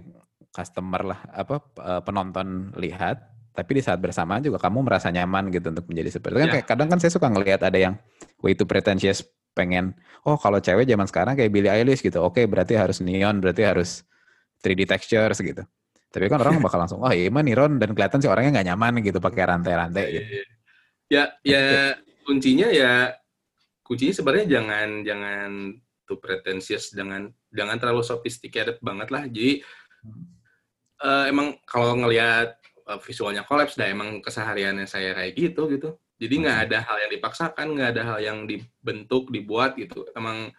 customer lah apa eh, penonton lihat tapi di saat bersamaan juga kamu merasa nyaman gitu untuk menjadi seperti itu kan yeah. kayak kadang kan saya suka ngelihat ada yang way too pretentious pengen oh kalau cewek zaman sekarang kayak Billie Eilish gitu oke okay, berarti harus neon berarti harus 3D textures gitu tapi kan orang bakal langsung oh iya mah neon dan kelihatan sih orangnya nggak nyaman gitu pakai rantai-rantai iya, gitu. Ya ya kuncinya ya kuncinya sebenarnya jangan jangan too pretentious jangan jangan terlalu sophisticated banget lah. Jadi uh, emang kalau ngelihat uh, visualnya kolaps dah emang kesehariannya saya kayak gitu gitu. Jadi nggak ada hal yang dipaksakan nggak ada hal yang dibentuk dibuat gitu. Emang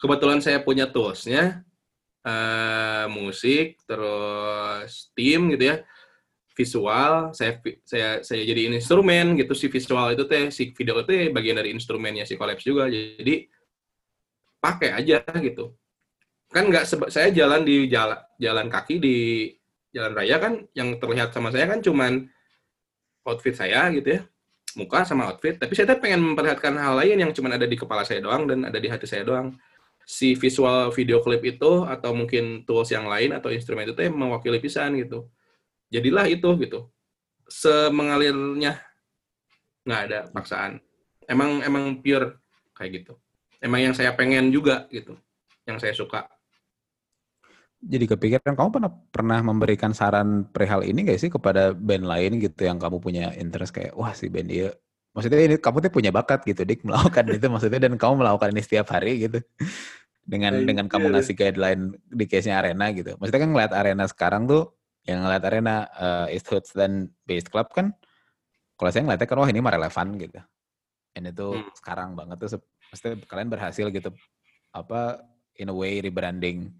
kebetulan saya punya toolsnya uh, musik terus tim gitu ya. Visual saya saya saya jadi instrumen gitu si visual itu teh si video itu bagian dari instrumennya si kolaps juga. Jadi pakai aja gitu. Kan nggak saya jalan di jalan jalan kaki di jalan raya kan yang terlihat sama saya kan cuman outfit saya gitu ya. Muka sama outfit tapi saya pengen memperlihatkan hal lain yang cuman ada di kepala saya doang dan ada di hati saya doang si visual video klip itu atau mungkin tools yang lain atau instrumen itu mewakili pisan gitu. Jadilah itu gitu. Semengalirnya nggak ada paksaan. Emang emang pure kayak gitu. Emang yang saya pengen juga gitu. Yang saya suka. Jadi kepikiran kamu pernah pernah memberikan saran perihal ini gak sih kepada band lain gitu yang kamu punya interest kayak wah si band dia maksudnya ini kamu tuh punya bakat gitu dik melakukan itu maksudnya dan kamu melakukan ini setiap hari gitu dengan dengan kamu ngasih guideline di case-nya arena gitu maksudnya kan ngeliat arena sekarang tuh yang ngeliat arena uh, East Hoods dan Base Club kan kalau saya ngeliatnya kan wah ini mah relevan gitu ini tuh hmm. sekarang banget tuh maksudnya kalian berhasil gitu apa in a way rebranding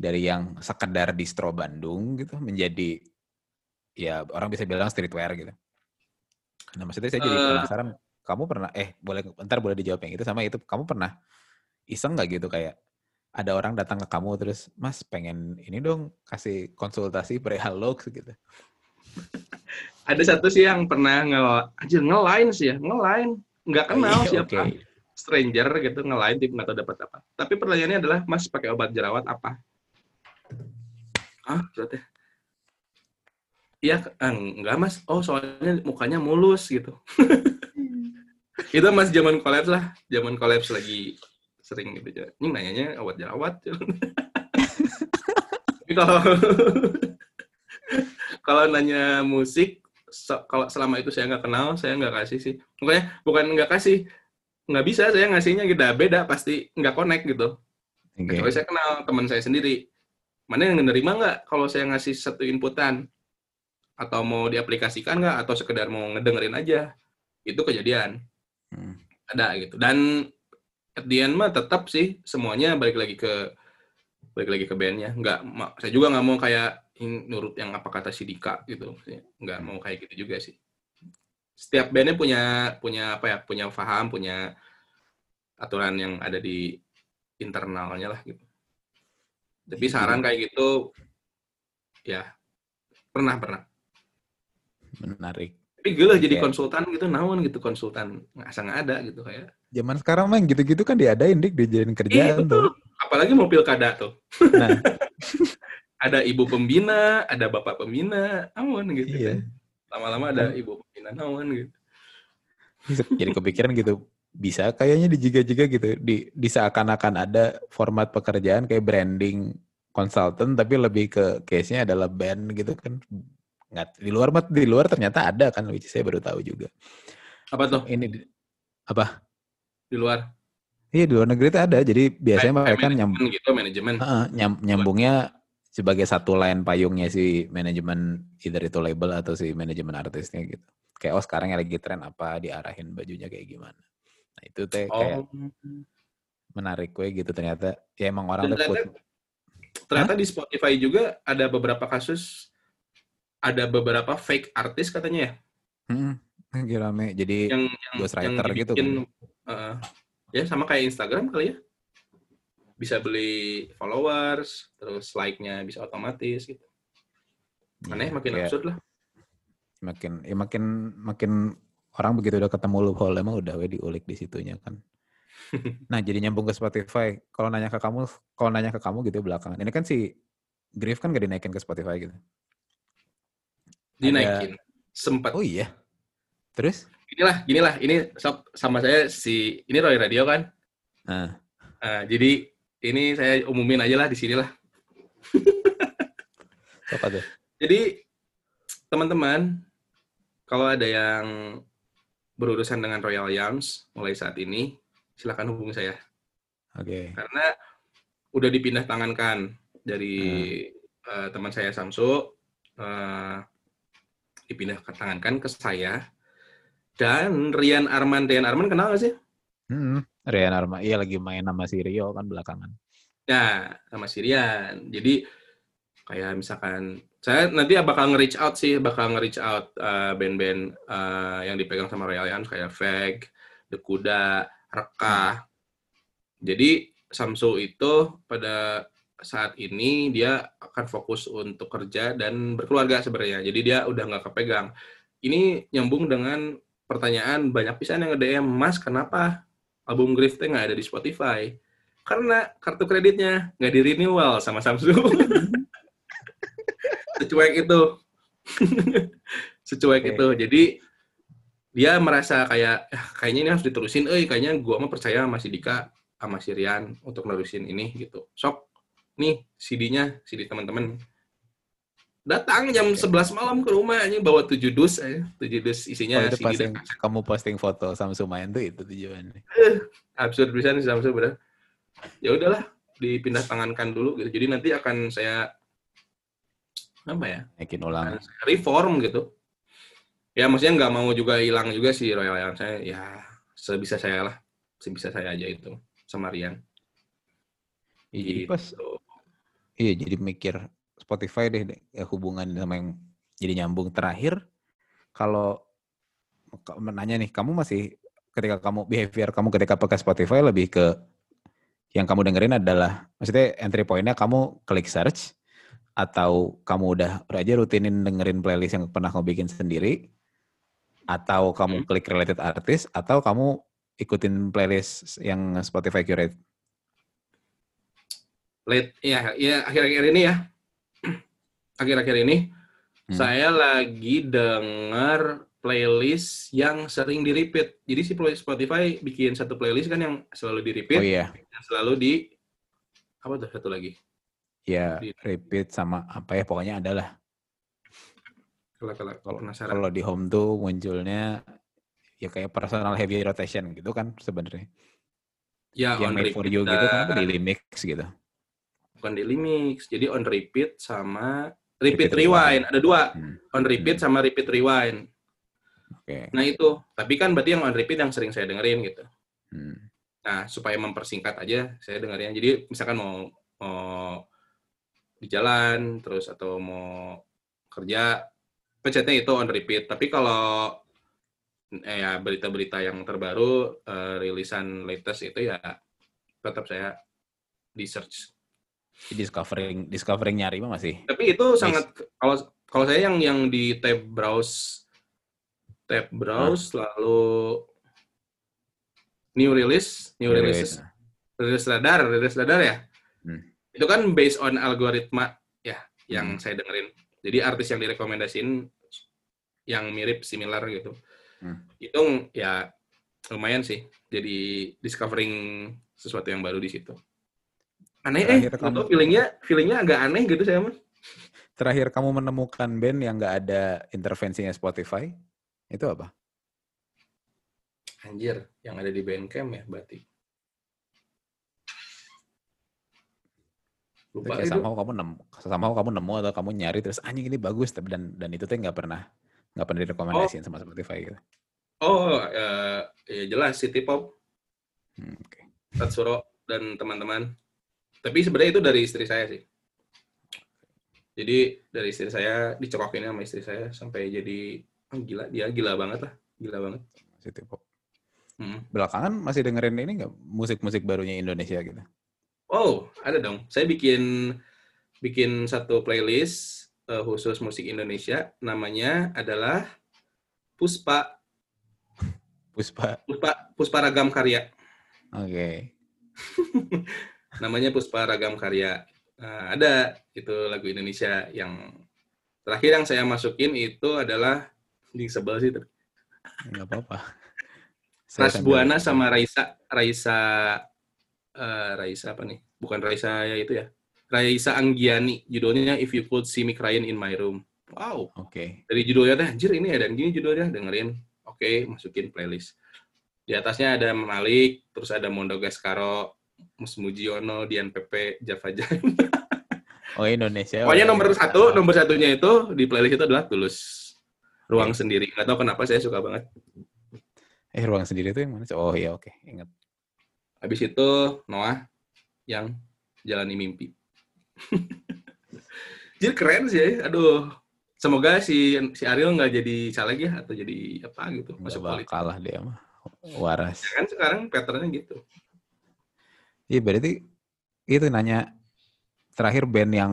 dari yang sekedar distro Bandung gitu menjadi ya orang bisa bilang streetwear gitu. Nah maksudnya saya jadi uh, penasaran, kamu pernah eh boleh ntar boleh dijawab yang itu sama itu kamu pernah iseng nggak gitu kayak ada orang datang ke kamu terus mas pengen ini dong kasih konsultasi perihal looks gitu. ada satu sih yang pernah nge aja ngelain sih ya ngelain nggak kenal oh, iya, siapa. okay. stranger gitu ngelain tim nggak tahu dapat apa. Tapi pertanyaannya adalah mas pakai obat jerawat apa? Ah berarti iya enggak mas. Oh soalnya mukanya mulus gitu. Itu mas zaman kolaps lah. Zaman kolaps lagi sering gitu. Ini nanyanya awat jerawat tapi kalau kalau nanya musik so, kalau selama itu saya nggak kenal saya nggak kasih sih. Pokoknya bukan nggak kasih nggak bisa saya ngasihnya gitu. Beda pasti nggak connect gitu. Okay. kecuali saya kenal teman saya sendiri. Mana yang menerima nggak kalau saya ngasih satu inputan atau mau diaplikasikan nggak atau sekedar mau ngedengerin aja itu kejadian hmm. ada gitu dan at the end mah tetap sih semuanya balik lagi ke balik lagi ke bandnya nggak saya juga nggak mau kayak nurut yang apa kata si Dika gitu. Nggak mau kayak gitu juga sih. Setiap bandnya punya punya apa ya? Punya paham, punya aturan yang ada di internalnya lah gitu. Tapi Iya. saran kayak gitu ya pernah pernah. Menarik. Tapi gue jadi Kayak- konsultan gitu, naon gitu konsultan nggak nggak ada gitu kayak. Zaman sekarang mah gitu-gitu kan diadain dik dijadiin Iya kerjaan betul. tuh. Apalagi mau pilkada tuh. Nah, Ada ibu pembina, ada bapak pembina, naon gitu iya. kan. Lama-lama ada ibu pembina naon gitu. Jadi kepikiran gitu. Bisa kayaknya dijiga-jiga gitu. Di, di seakan-akan ada format pekerjaan kayak branding consultant tapi lebih ke case-nya adalah band gitu kan. Nggak, di luar mah di luar ternyata ada kan which saya baru tahu juga. Apa tuh Ini di- apa? di luar? Iya di luar negeri itu ada. Jadi biasanya Kayak- mereka kayak nyam, manajemen gitu, manajemen. Heeh, nyam- nyambungnya sebagai satu line payungnya si manajemen either itu label atau si manajemen artisnya gitu. Kayak oh sekarang yang lagi tren apa diarahin bajunya kayak gimana. Nah itu teh kayak Oh, menarik gue gitu ternyata. Ya emang orang put, ternyata di Spotify juga ada beberapa kasus ada beberapa fake artis katanya ya Hmm, lagi rame. Jadi yang yang, ghostwriter yang gitu dibikin, eh, ya sama kayak Instagram kali ya bisa beli followers terus like-nya bisa otomatis gitu aneh ya, makin kayak absurd lah makin ya makin makin orang begitu udah ketemu loophole emang udah we diulik di situnya kan. nah jadi nyambung ke Spotify. Kalau nanya ke kamu, kalau nanya ke kamu gitu belakangan. Ini kan si Griff kan gak dinaikin ke Spotify gitu. Dinaikin sempat Oh iya. Terus? inilah inilah ini sok sama saya si ini Roy Radio kan Nah, Nah, jadi ini saya umumin aja lah di sini lah apa tuh? Jadi teman-teman, kalau ada yang berurusan dengan Royal Yams mulai saat ini, silakan hubungi saya. Oke. Karena udah dipindah tangankan dari eh, teman saya Samsu, eh, dipindah ke tangankan ke saya. Dan Rian Arman, Rian Arman kenal gak sih? Hmm, Rian Arma, iya lagi main sama si Rio kan belakangan. Nah, sama si Rian. Jadi kayak misalkan saya nanti bakal nge-reach out sih, bakal nge-reach out eh, band-band eh, yang dipegang sama Yams kayak Veg, The Kuda, Reka. Jadi Samsu itu pada saat ini dia akan fokus untuk kerja dan berkeluarga sebenarnya. Jadi dia udah nggak kepegang. Ini nyambung dengan pertanyaan banyak pisan yang nge-DM, Mas kenapa album Griff nggak ada di Spotify? Karena kartu kreditnya nggak di renewal sama Samsung. Secuek itu. Secuek Oke. itu. Jadi dia merasa kayak "Ah, kayaknya ini harus diterusin, eh kayaknya gua mah percaya sama si Dika sama si Rian untuk nerusin ini gitu. Sok nih CD-nya, CD teman-teman. Datang jam 11 malam ke rumah ini bawa 7 dus aja. 7 dus isinya Oh, itu CD pas dan yang kamu posting foto Samsung main tuh itu tujuannya. absurd bisa nih Samsung bener. Ya udahlah, dipindah tangankan dulu gitu. Jadi nanti akan saya apa ya? Naikin ulang. reform gitu. Ya maksudnya nggak mau juga hilang juga sih Royal Lion saya. Ya sebisa saya lah, sebisa saya aja itu sama Rian. Iya, pas Gitu. Iya, jadi mikir Spotify deh, deh, ya hubungan sama yang jadi nyambung terakhir. Kalau menanya nih, kamu masih ketika kamu behavior kamu ketika pakai Spotify lebih ke yang kamu dengerin adalah maksudnya entry pointnya kamu klik search atau kamu udah udah aja rutinin dengerin playlist yang pernah kamu bikin sendiri atau kamu Hmm. klik related artist atau kamu ikutin playlist yang Spotify curate. Late, ya, ya akhir-akhir ini ya, akhir-akhir ini Hmm. saya lagi denger playlist yang sering di repeat. Jadi si Spotify bikin satu playlist kan yang selalu di repeat, Oh iya, yang selalu di apa tuh satu lagi? ya Di- repeat sama apa ya pokoknya adalah Kalau kalau Kalau penasaran. kalau di home tuh munculnya ya kayak personal heavy rotation gitu kan sebenarnya. ya yang on made for you gitu kan dan- daily mix gitu. Bukan daily mix. Jadi on repeat sama repeat, Repeat rewind. Ada dua, Hmm, on repeat Hmm. sama repeat rewind. Oke. Nah itu, tapi kan berarti yang on repeat yang sering saya dengerin gitu. Hmm. Nah, supaya mempersingkat aja saya dengerin. Jadi misalkan mau mau di jalan terus atau mau kerja pencetnya itu on repeat tapi kalau eh, ya berita-berita yang terbaru eh, rilisan latest itu ya tetap saya di search discovering discovering nyari mah masih tapi itu sangat kalau kalau saya yang yang di tab browse tab browse lalu new release new release rilis radar rilis radar ya. Hmm. itu kan based on algoritma ya yang Hmm. saya dengerin. Jadi artis yang direkomendasiin yang mirip similar gitu. Hmm. itu ya lumayan sih jadi discovering sesuatu yang baru di situ aneh eh Terakhir kamu- feelingnya feelingnya agak aneh gitu saya mah terakhir kamu menemukan band yang nggak ada intervensinya Spotify itu apa? Anjir yang ada di Bandcamp ya berarti. Lupa kayak somehow kamu nemu somehow kamu nemu atau kamu nyari terus anjing ini bagus tapi dan dan itu tuh nggak pernah nggak pernah direkomendasiin sama Spotify gitu. Oh eh, ya jelas City Pop Hmm, oke. Tatsuro dan teman-teman. Tapi sebenarnya itu dari istri saya sih. Jadi dari istri saya dicokokin sama istri saya sampai jadi oh, gila dia gila banget lah, gila banget. City pop Hmm. belakangan masih dengerin ini nggak musik-musik barunya Indonesia gitu Oh ada dong. Saya bikin bikin satu playlist eh, khusus musik Indonesia. Namanya adalah Puspa Puspa Puspa Puspa Ragam Karya. oke namanya Puspa Ragam Karya. Nah, ada itu lagu Indonesia yang terakhir yang saya masukin itu adalah di sebel sih tapi nggak apa-apa Ras Buana sama Raisa Raisa eh, Raisa apa nih? Bukan Raisa ya itu ya. Raisa Anggiani judulnya If You Could See Me Crying in My Room. Wow, oke dari judulnya teh anjir ini ada yang gini judulnya dengerin. Oke, masukin playlist. Di atasnya ada Malik, terus ada Mondo Gascaro, Mus Mujiono, Dian Pepe, Java Jan. oh Indonesia Pokoknya nomor iya. satu, nomor satunya itu di playlist itu adalah Tulus. Ruang sendiri. Gak tahu kenapa saya suka banget. eh ruang sendiri tuh yang mana oh iya oke ingat Habis itu Noah yang jalani mimpi. Jadi keren sih, aduh. Semoga si si Ariel nggak jadi caleg ya atau jadi apa gitu masuk politik. bakal lah dia mah waras Ya kan sekarang patternnya gitu. Iya berarti itu nanya terakhir band yang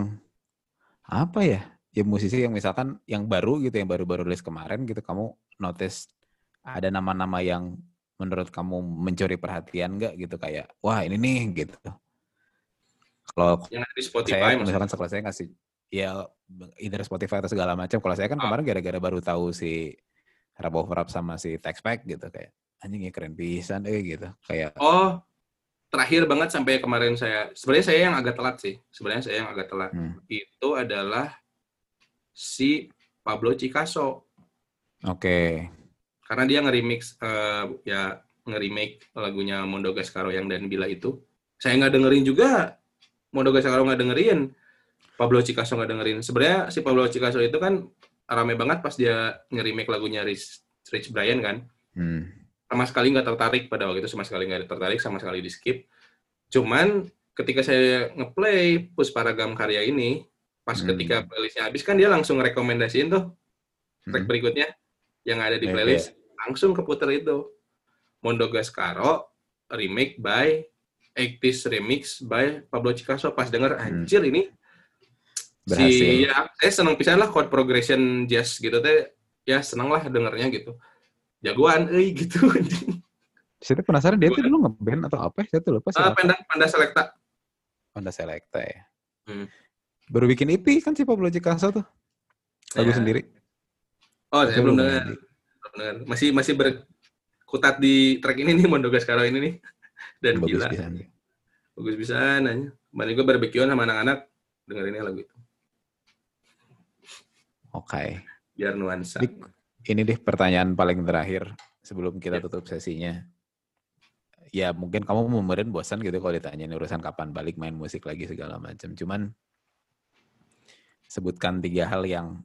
apa ya? Ya musisi yang misalkan yang baru gitu, yang baru-baru rilis kemarin gitu, kamu notice ada nama-nama yang menurut kamu mencuri perhatian nggak gitu kayak wah ini nih gitu. Kalau Yang ada di Spotify saya misalkan sekolah saya ngasih ya either Spotify atau segala macam. Kalau saya kan Ah. kemarin gara-gara baru tahu si Rap of Rap sama si Texpack gitu kayak anjing ya keren pisan eh gitu. Kayak Oh, terakhir banget sampai kemarin saya. Sebenarnya saya yang agak telat sih. Sebenarnya saya yang agak telat. hmm, Itu adalah si Pablo Picasso. oke. karena dia nge-remix eh, ya nge-remake lagunya Mondo Gascaro yang dan Bila itu saya nggak dengerin juga Mondo Gascaro nggak dengerin Pablo Picasso nggak dengerin sebenarnya si Pablo Picasso itu kan rame banget pas dia nge-remake lagunya Rich, Rich Brian kan Hmm. Sama sekali nggak tertarik pada waktu itu sama sekali nggak tertarik sama sekali di skip cuman ketika saya ngeplay Pusparagam Karya ini pas Hmm. ketika playlistnya habis kan dia langsung rekomendasiin tuh track Hmm. berikutnya yang ada di Iya, playlist langsung keputer itu Mondo Gascaro remake by 80s remix by Pablo Picasso pas denger Hmm. anjir ini Berhasil. si ya saya seneng pisan lah chord progression jazz gitu teh ya seneng lah dengernya gitu jagoan euy gitu Saya penasaran dia tuh dulu ngeband atau apa? ya? Saya tuh lupa sih. Ah, Panda Panda Selecta Honda Selecta ya. Hmm. Baru bikin EP kan si Pablo Picasso tuh. Lagu Ya. sendiri. oh saya belum dengar belum dengar masih masih berkutat di track ini nih Mondo Gascaro ini nih dan Bagus gila bisa. bagus bisa nanya kemarin gue barbekyuan sama anak-anak dengerinnya lagu itu Oke. biar nuansa Dik, ini deh pertanyaan paling terakhir sebelum kita Ya. tutup sesinya. Ya mungkin kamu kemarin bosan gitu kalau ditanyain urusan kapan balik main musik lagi segala macam. Cuman sebutkan tiga hal yang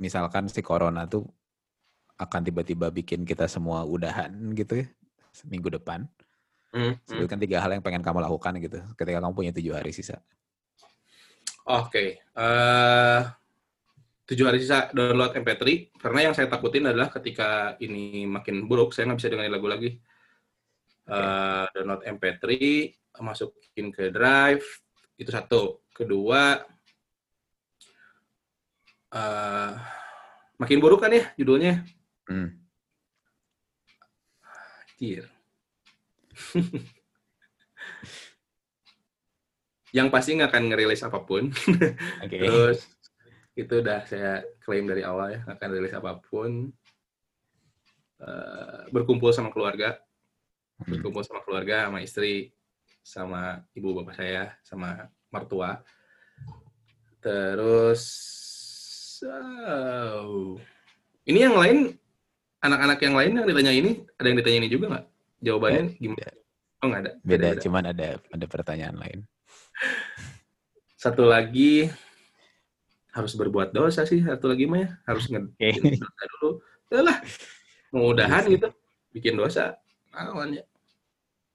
misalkan si corona tuh akan tiba-tiba bikin kita semua udahan gitu ya minggu depan. Hmm. Sebutkan tiga hal yang pengen kamu lakukan gitu ketika kamu punya tujuh hari sisa. Oke. eh tujuh hari sisa download MP3 karena yang saya takutin adalah ketika ini makin buruk saya nggak bisa dengerin lagu lagi. Eh, download MP3 masukin ke drive itu satu. Kedua eh makin buruk kan ya judulnya. Hmm. Anjir. yang pasti nggak akan ngerilis apa pun. Oke. Terus itu udah saya klaim dari awal ya akan rilis apa pun. Eh, berkumpul sama keluarga, Hmm. berkumpul sama keluarga, sama istri, sama ibu bapak saya, sama mertua. Terus, oh. ini yang lain, anak-anak yang lain yang ditanya ini, ada yang ditanya ini juga nggak? Jawabannya gimana? Oh nggak ada. Beda, Beda-beda. cuman ada ada pertanyaan lain. Satu lagi harus berbuat dosa sih. Satu lagi mah ya harus ngebikin dosa dulu. Yalah, mudahan Iya gitu bikin dosa. Awan ya.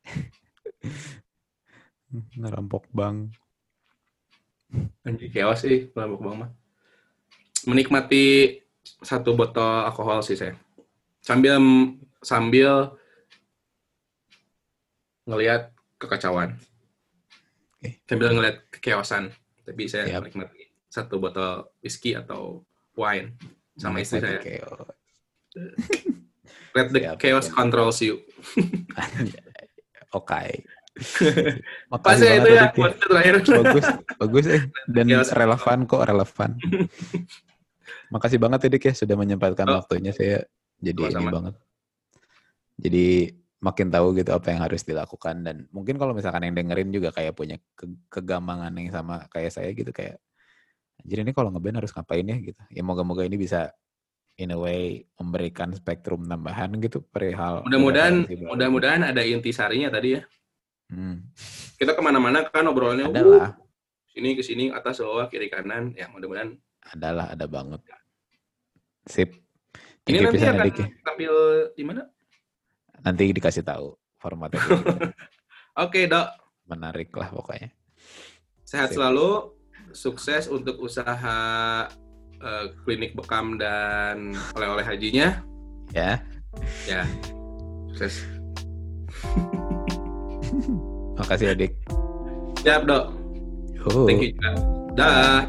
Ngerampok bang. Anjir chaos sih kelompok bang mah. Menikmati satu botol alkohol sih saya. Sambil sambil ngelihat kekacauan. Sambil ngelihat kekeosan. Tapi saya Siap. menikmati satu botol whisky atau wine sama istri saya. Let the Siap, chaos siap. controls you. Oke. Pas Makasih ya itu ya, ya. buat terakhir. Bagus, bagus eh. Dan Chaos. relevan kok, relevan. Makasih banget ya Dik ya sudah menyempatkan Oh. waktunya saya jadi ini banget. Jadi makin tahu gitu apa yang harus dilakukan dan mungkin kalau misalkan yang dengerin juga kayak punya ke- kegamangan yang sama kayak saya gitu kayak jadi ini kalau ngeband harus ngapain ya gitu. Ya moga-moga ini bisa in a way memberikan spektrum tambahan gitu perihal Mudah-mudahan mudah-mudahan ada intisarinya tadi ya. Hmm, Kita ke mana-mana kan obrolannya ada uh, sini ke sini atas bawah kiri kanan ya mudah-mudahan ada lah, ada banget. Sip. ini Thank you nanti ya, akan ya. tampil di mana? Nanti dikasih tahu formatnya. Oke dok menarik lah pokoknya. sehat Sip. selalu sukses untuk usaha eh, klinik bekam dan oleh-oleh hajinya. Ya, ya. Sukses. Makasih adik. siap dok. Yuhu. thank you dah